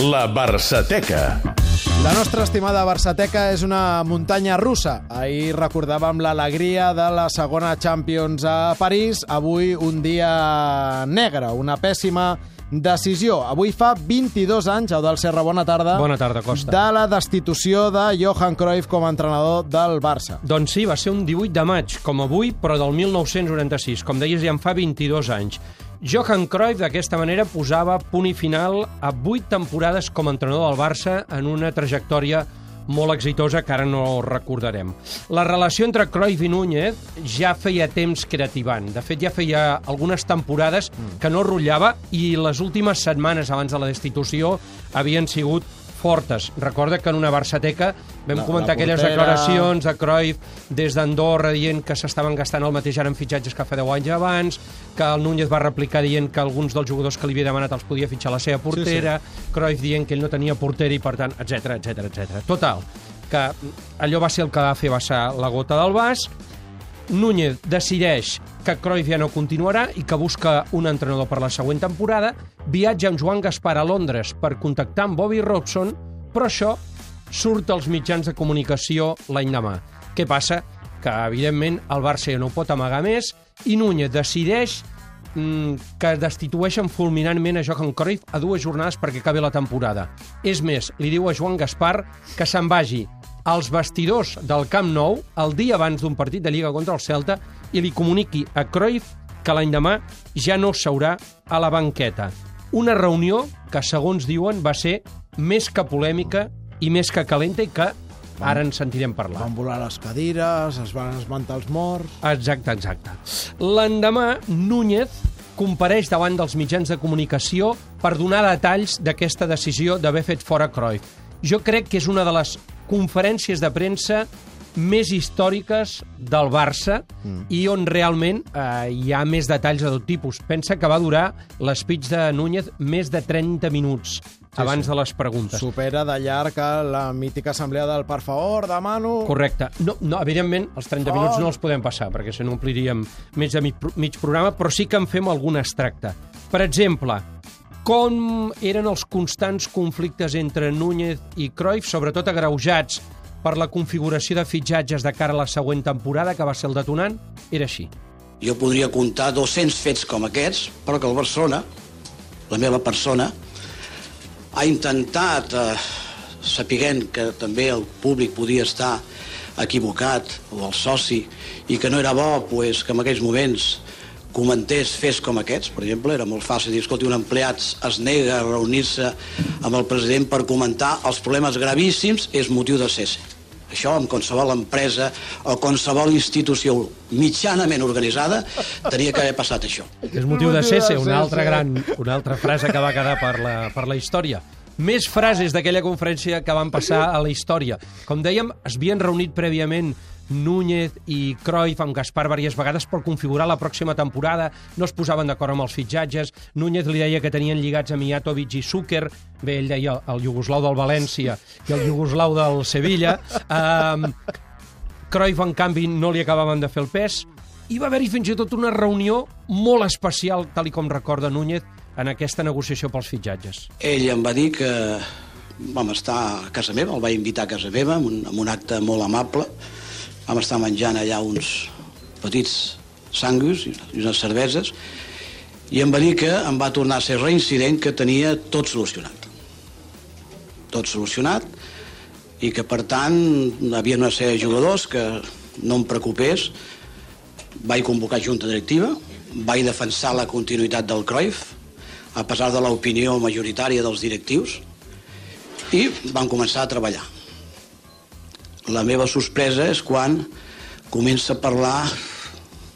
La Barçateca. La nostra estimada Barçateca és una muntanya russa. Ahir recordàvem l'alegria de la segona Champions a París. Avui un dia negre, una pèssima decisió. Avui fa 22 anys, Eudal Serra, bona tarda. Bona tarda, Costa. De la destitució de Johan Cruyff com a entrenador del Barça. Doncs sí, va ser un 18 de maig, com avui, però del 1996. Com deies, ja en fa 22 anys. Johan Cruyff, d'aquesta manera, posava punt i final a vuit temporades com a entrenador del Barça en una trajectòria molt exitosa que ara no recordarem. La relació entre Cruyff i Núñez ja feia temps creativant. De fet, ja feia algunes temporades que no rotllava i les últimes setmanes abans de la destitució havien sigut fortes. Recorda que en una Barçateca vam La- comentar la aquelles portera. declaracions de Cruyff des d'Andorra dient que s'estaven gastant el mateix ara en fitxatges que fa 10 anys abans, que el Núñez va replicar dient que alguns dels jugadors que li havia demanat els podia fitxar la seva portera, sí, sí. Cruyff dient que ell no tenia portera i per tant, etc etc etc. Total, que allò va ser el que va fer vessar la gota del vas, Núñez decideix que Cruyff ja no continuarà i que busca un entrenador per la següent temporada, viatja amb Joan Gaspar a Londres per contactar amb Bobby Robson, però això surt als mitjans de comunicació l'any demà. Què passa? Que, evidentment, el Barça ja no pot amagar més i Núñez decideix mm, que destitueixen fulminantment a Johan Cruyff a dues jornades perquè acabi la temporada. És més, li diu a Joan Gaspar que se'n vagi als vestidors del Camp Nou el dia abans d'un partit de Lliga contra el Celta i li comuniqui a Cruyff que l'any demà ja no seurà a la banqueta. Una reunió que, segons diuen, va ser més que polèmica i més que calenta i que ara en sentirem parlar. Van volar les cadires, es van esmentar els morts... Exacte, exacte. L'endemà, Núñez compareix davant dels mitjans de comunicació per donar detalls d'aquesta decisió d'haver fet fora Cruyff. Jo crec que és una de les conferències de premsa més històriques del Barça mm. i on realment eh, hi ha més detalls de tot tipus. Pensa que va durar l'espeig de Núñez més de 30 minuts sí, abans sí. de les preguntes. Supera de llarg la mítica assemblea del per favor, demano... Correcte. No, no, evidentment, els 30 Oh. minuts no els podem passar, perquè se n'ompliríem més de mig, mig programa, però sí que en fem algun extracte. Per exemple, com eren els constants conflictes entre Núñez i Cruyff, sobretot agreujats per la configuració de fitxatges de cara a la següent temporada, que va ser el detonant, era així. Jo podria comptar 200 fets com aquests, però que el Barcelona, la meva persona, ha intentat, eh, sapiguent que també el públic podia estar equivocat, o el soci, i que no era bo pues, que en aquells moments comentés fets com aquests, per exemple, era molt fàcil dir, escolti, un empleat es nega a reunir-se amb el president per comentar els problemes gravíssims, és motiu de cese. Això amb qualsevol empresa o qualsevol institució mitjanament organitzada tenia que haver passat això. És motiu de cese, una altra gran, una altra frase que va quedar per la, per la història. Més frases d'aquella conferència que van passar a la història. Com dèiem, es havien reunit prèviament Núñez i Cruyff amb Gaspar diverses vegades per configurar la pròxima temporada, no es posaven d'acord amb els fitxatges, Núñez li deia que tenien lligats a Mijatovic i Zucker, bé, ell deia el iugoslau del València i el iugoslau del Sevilla, um, Cruyff, en canvi, no li acabaven de fer el pes, i va haver-hi fins i tot una reunió molt especial, tal com recorda Núñez, en aquesta negociació pels fitxatges. Ell em va dir que vam estar a casa meva, el va invitar a casa meva, en un, en un acte molt amable. Vam estar menjant allà uns petits sanguis i unes cerveses, i em va dir que em va tornar a ser reincident que tenia tot solucionat. Tot solucionat, i que, per tant, havia una sèrie de jugadors que no em preocupés, vaig convocar junta directiva, vaig defensar la continuïtat del Cruyff, a pesar de l'opinió majoritària dels directius, i van començar a treballar. La meva sorpresa és quan comença a parlar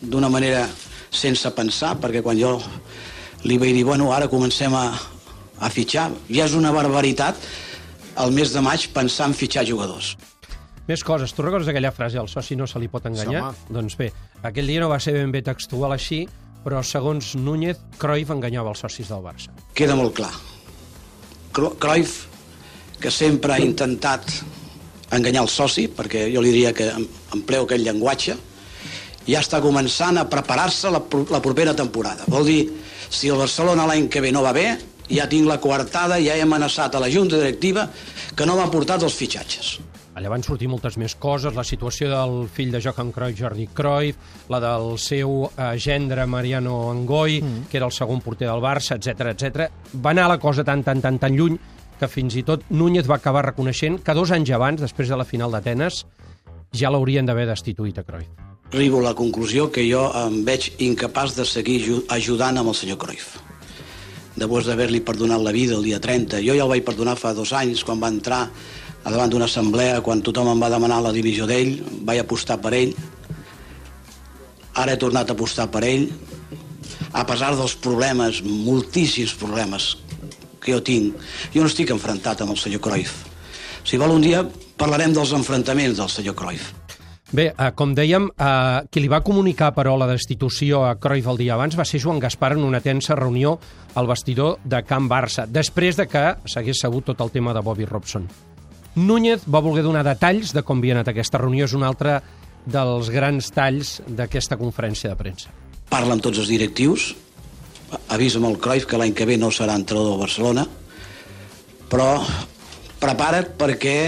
d'una manera sense pensar, perquè quan jo li vaig dir, bueno, ara comencem a, a fitxar, ja és una barbaritat el mes de maig pensar en fitxar jugadors. Més coses. Tu recordes aquella frase, el soci no se li pot enganyar? Sí, doncs bé, aquell dia no va ser ben bé textual així, però segons Núñez, Cruyff enganyava els socis del Barça. Queda molt clar. Cruyff, que sempre ha intentat enganyar el soci, perquè jo li diria que em- empleo aquell llenguatge, ja està començant a preparar-se la, pro- la propera temporada. Vol dir, si el Barcelona l'any que ve no va bé, ja tinc la coartada, ja he amenaçat a la junta directiva que no m'ha portat els fitxatges. Allà van sortir moltes més coses, la situació del fill de Johan Cruyff, Jordi Cruyff, la del seu eh, gendre Mariano Angoi, mm. que era el segon porter del Barça, etc etc. Va anar la cosa tan, tan, tan, tan lluny que fins i tot Núñez va acabar reconeixent que dos anys abans, després de la final d'Atenes, ja l'haurien d'haver destituït a Cruyff. Arribo a la conclusió que jo em veig incapaç de seguir ajudant amb el senyor Cruyff després d'haver-li perdonat la vida el dia 30. Jo ja el vaig perdonar fa dos anys, quan va entrar a davant d'una assemblea, quan tothom em va demanar la divisió d'ell, vaig apostar per ell. Ara he tornat a apostar per ell, a pesar dels problemes, moltíssims problemes que jo tinc. Jo no estic enfrontat amb el senyor Cruyff. Si vol un dia parlarem dels enfrontaments del senyor Cruyff. Bé, eh, com dèiem, eh, qui li va comunicar, però, la destitució a Cruyff el dia abans va ser Joan Gaspar en una tensa reunió al vestidor de Camp Barça, després de que s'hagués sabut tot el tema de Bobby Robson. Núñez va voler donar detalls de com havia anat aquesta reunió, és un altre dels grans talls d'aquesta conferència de premsa. Parla amb tots els directius, avisa amb el Cruyff que l'any que ve no serà entrenador de Barcelona, però prepara't perquè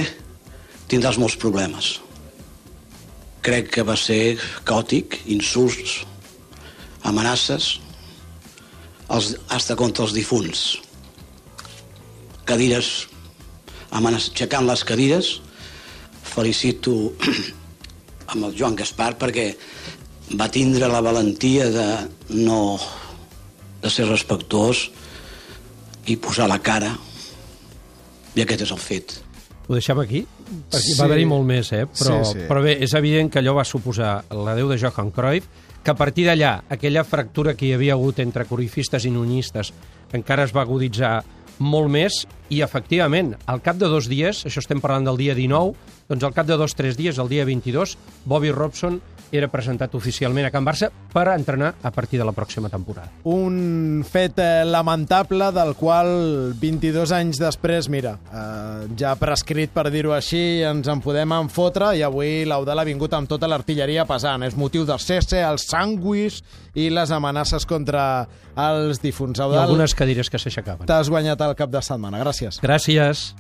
tindràs molts problemes crec que va ser caòtic, insults, amenaces, els, hasta contra els difunts. Cadires, aixecant les cadires, felicito amb el Joan Gaspar perquè va tindre la valentia de no de ser respectuós i posar la cara i aquest és el fet. Ho deixem aquí? Perquè sí. va haver-hi molt més, eh? Però, sí, sí. però bé, és evident que allò va suposar l'adeu de Johan Cruyff, que a partir d'allà, aquella fractura que hi havia hagut entre corifistes i nunyistes encara es va aguditzar molt més i, efectivament, al cap de dos dies, això estem parlant del dia 19, doncs al cap de dos o tres dies, el dia 22, Bobby Robson era presentat oficialment a Can Barça per entrenar a partir de la pròxima temporada. Un fet eh, lamentable del qual 22 anys després, mira, eh, ja prescrit per dir-ho així, ens en podem enfotre i avui l'Eudal ha vingut amb tota l'artilleria pesant. És motiu del cesse, els sanguis i les amenaces contra els difunts. Eudal, I algunes cadires que s'aixecaven. T'has guanyat el cap de setmana. Gràcies. Gràcies.